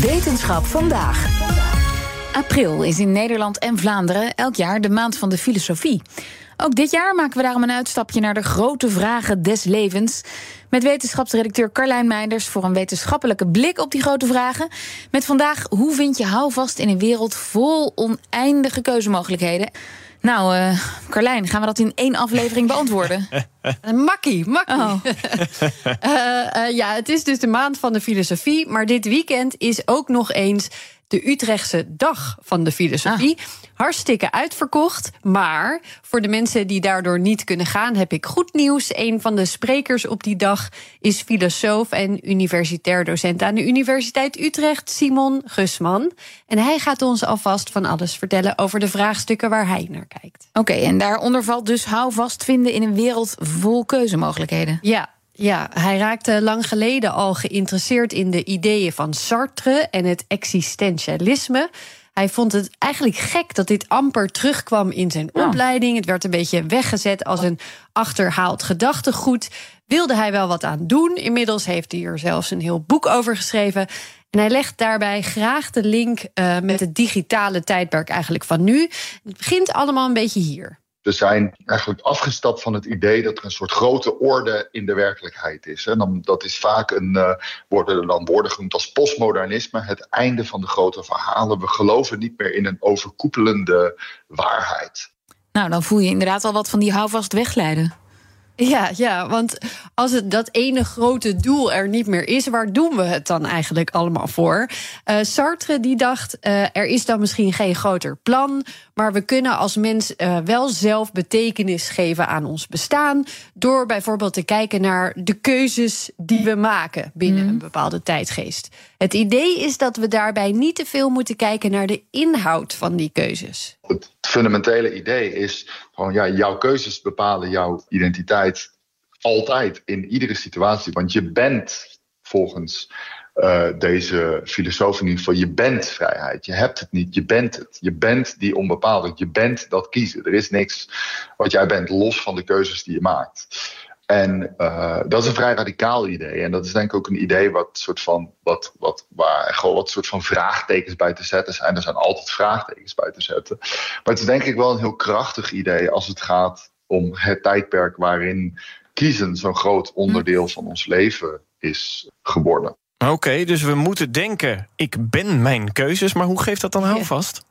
Wetenschap vandaag. April is in Nederland en Vlaanderen elk jaar de maand van de filosofie. Ook dit jaar maken we daarom een uitstapje naar de grote vragen des levens. Met wetenschapsredacteur Carlijn Meinders voor een wetenschappelijke blik op die grote vragen. Met vandaag hoe vind je houvast in een wereld vol oneindige keuzemogelijkheden. Nou, uh, Carlijn, gaan we dat in één aflevering beantwoorden? makkie, makkie. Oh. uh, uh, ja, het is dus de maand van de filosofie. Maar dit weekend is ook nog eens de Utrechtse Dag van de Filosofie. Ah. Hartstikke uitverkocht. Maar voor de mensen die daardoor niet kunnen gaan, heb ik goed nieuws. Een van de sprekers op die dag is filosoof en universitair docent aan de Universiteit Utrecht, Simon Gusman. En hij gaat ons alvast van alles vertellen over de vraagstukken waar hij naar kijkt. Oké, en daaronder valt dus houvast vinden in een wereld vol keuzemogelijkheden. Ja, ja, hij raakte lang geleden al geïnteresseerd in de ideeën van Sartre en het existentialisme. Hij vond het eigenlijk gek dat dit amper terugkwam in zijn opleiding. Het werd een beetje weggezet als een achterhaald gedachtegoed. Wilde hij wel wat aan doen? Inmiddels heeft hij er zelfs een heel boek over geschreven. En hij legt daarbij graag de link uh, met het digitale tijdperk eigenlijk van nu. Het begint allemaal een beetje hier. We zijn eigenlijk afgestapt van het idee dat er een soort grote orde in de werkelijkheid is. En dan, dat is vaak een, uh, worden er dan woorden genoemd als postmodernisme, het einde van de grote verhalen. We geloven niet meer in een overkoepelende waarheid. Nou, dan voel je inderdaad al wat van die houvast wegleiden. Ja, ja, want als het dat ene grote doel er niet meer is, waar doen we het dan eigenlijk allemaal voor? Uh, Sartre die dacht, uh, er is dan misschien geen groter plan, maar we kunnen als mens uh, wel zelf betekenis geven aan ons bestaan, door bijvoorbeeld te kijken naar de keuzes die we maken binnen mm. een bepaalde tijdgeest. Het idee is dat we daarbij niet te veel moeten kijken naar de inhoud van die keuzes. Het fundamentele idee is gewoon, ja, jouw keuzes bepalen jouw identiteit altijd in iedere situatie. Want je bent volgens uh, deze filosoof in ieder geval, je bent vrijheid. Je hebt het niet, je bent het. Je bent die onbepaalde. Je bent dat kiezen. Er is niks wat jij bent los van de keuzes die je maakt. En uh, dat is een vrij radicaal idee. En dat is denk ik ook een idee wat soort van, wat, wat, waar gewoon wat soort van vraagtekens bij te zetten zijn. Er zijn altijd vraagtekens bij te zetten. Maar het is denk ik wel een heel krachtig idee als het gaat om het tijdperk waarin kiezen zo'n groot onderdeel van ons leven is geworden. Oké, dus we moeten denken, ik ben mijn keuzes, maar hoe geeft dat dan houvast?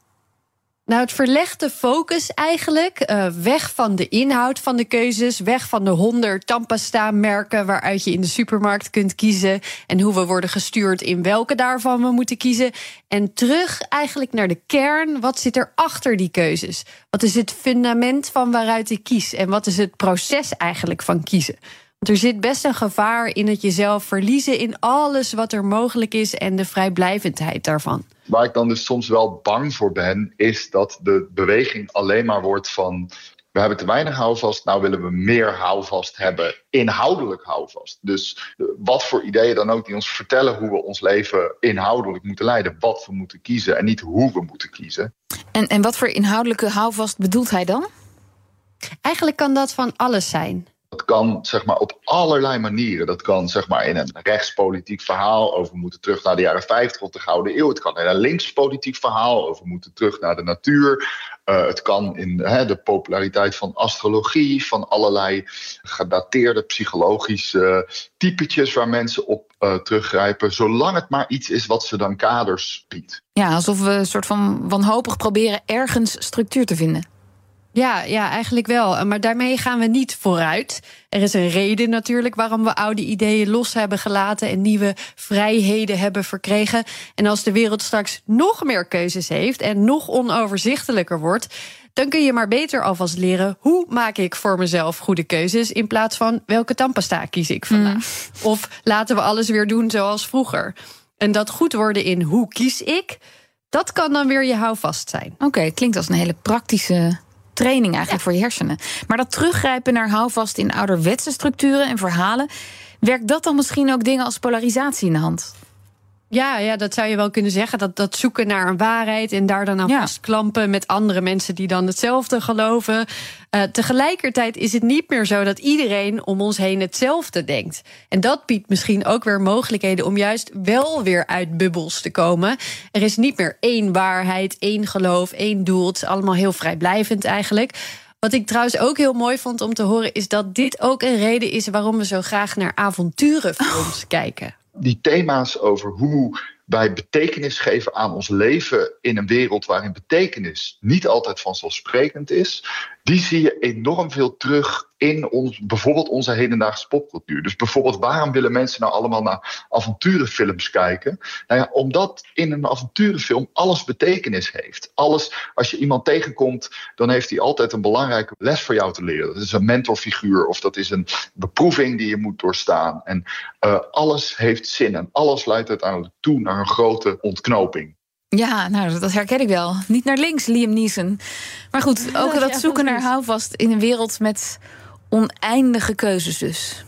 Nou, het verlegt de focus eigenlijk uh, weg van de inhoud van de keuzes, weg van de honderd tandpasta-merken waaruit je in de supermarkt kunt kiezen en hoe we worden gestuurd in welke daarvan we moeten kiezen. En terug eigenlijk naar de kern. Wat zit er achter die keuzes? Wat is het fundament van waaruit ik kies? En wat is het proces eigenlijk van kiezen? Want er zit best een gevaar in het jezelf verliezen in alles wat er mogelijk is en de vrijblijvendheid daarvan. Waar ik dan dus soms wel bang voor ben, is dat de beweging alleen maar wordt van. We hebben te weinig houvast, nou willen we meer houvast hebben. Inhoudelijk houvast. Dus eh, wat voor ideeën dan ook die ons vertellen hoe we ons leven inhoudelijk moeten leiden. Wat we moeten kiezen en niet hoe we moeten kiezen. En, en wat voor inhoudelijke houvast bedoelt hij dan? Eigenlijk kan dat van alles zijn. Dat kan zeg maar, op allerlei manieren. Dat kan zeg maar, in een rechtspolitiek verhaal over moeten terug naar de jaren 50 of de Gouden Eeuw. Het kan in een linkspolitiek verhaal over moeten terug naar de natuur. Uh, het kan in de populariteit van astrologie, van allerlei gedateerde psychologische typetjes waar mensen op uh, teruggrijpen. Zolang het maar iets is wat ze dan kaders biedt. Ja, alsof we een soort van wanhopig proberen ergens structuur te vinden. Ja, ja, eigenlijk wel. Maar daarmee gaan we niet vooruit. Er is een reden natuurlijk waarom we oude ideeën los hebben gelaten en nieuwe vrijheden hebben verkregen. En als de wereld straks nog meer keuzes heeft en nog onoverzichtelijker wordt, dan kun je maar beter alvast leren hoe maak ik voor mezelf goede keuzes in plaats van welke tandpasta kies ik vandaag. Mm. Of laten we alles weer doen zoals vroeger. En dat goed worden in hoe kies ik, dat kan dan weer je houvast zijn. Oké, okay, klinkt als een hele praktische training eigenlijk voor je hersenen. Maar dat teruggrijpen naar houvast in ouderwetse structuren en verhalen, werkt dat dan misschien ook dingen als polarisatie in de hand? Ja, ja, dat zou je wel kunnen zeggen. Dat, dat zoeken naar een waarheid en daar dan aan ja. vastklampen met andere mensen die dan hetzelfde geloven. Uh, tegelijkertijd is het niet meer zo dat iedereen om ons heen hetzelfde denkt. En dat biedt misschien ook weer mogelijkheden om juist wel weer uit bubbels te komen. Er is niet meer één waarheid, één geloof, één doel. Het is allemaal heel vrijblijvend eigenlijk. Wat ik trouwens ook heel mooi vond om te horen, is dat dit ook een reden is waarom we zo graag naar avonturenfilms oh. kijken. Die thema's over hoe wij betekenis geven aan ons leven in een wereld waarin betekenis niet altijd vanzelfsprekend is, die zie je enorm veel terug in ons, bijvoorbeeld onze hedendaagse popcultuur. Dus bijvoorbeeld, waarom willen mensen nou allemaal naar avonturenfilms kijken? Nou ja, omdat in een avonturenfilm alles betekenis heeft. Alles, als je iemand tegenkomt, dan heeft hij altijd een belangrijke les voor jou te leren. Dat is een mentorfiguur of dat is een beproeving die je moet doorstaan. En uh, alles heeft zin en alles leidt uiteindelijk toe naar een grote ontknoping. Ja, nou, dat herken ik wel. Niet naar links, Liam Neeson. Maar goed, ook dat zoeken naar houvast in een wereld met oneindige keuzes dus.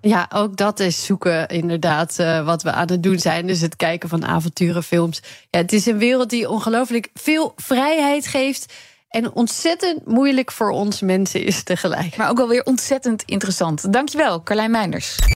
Ja, ook dat is zoeken inderdaad uh, wat we aan het doen zijn. Dus het kijken van avonturenfilms. Ja, het is een wereld die ongelooflijk veel vrijheid geeft. En ontzettend moeilijk voor ons mensen is tegelijk. Maar ook wel weer ontzettend interessant. Dankjewel, Carlijn Meinders.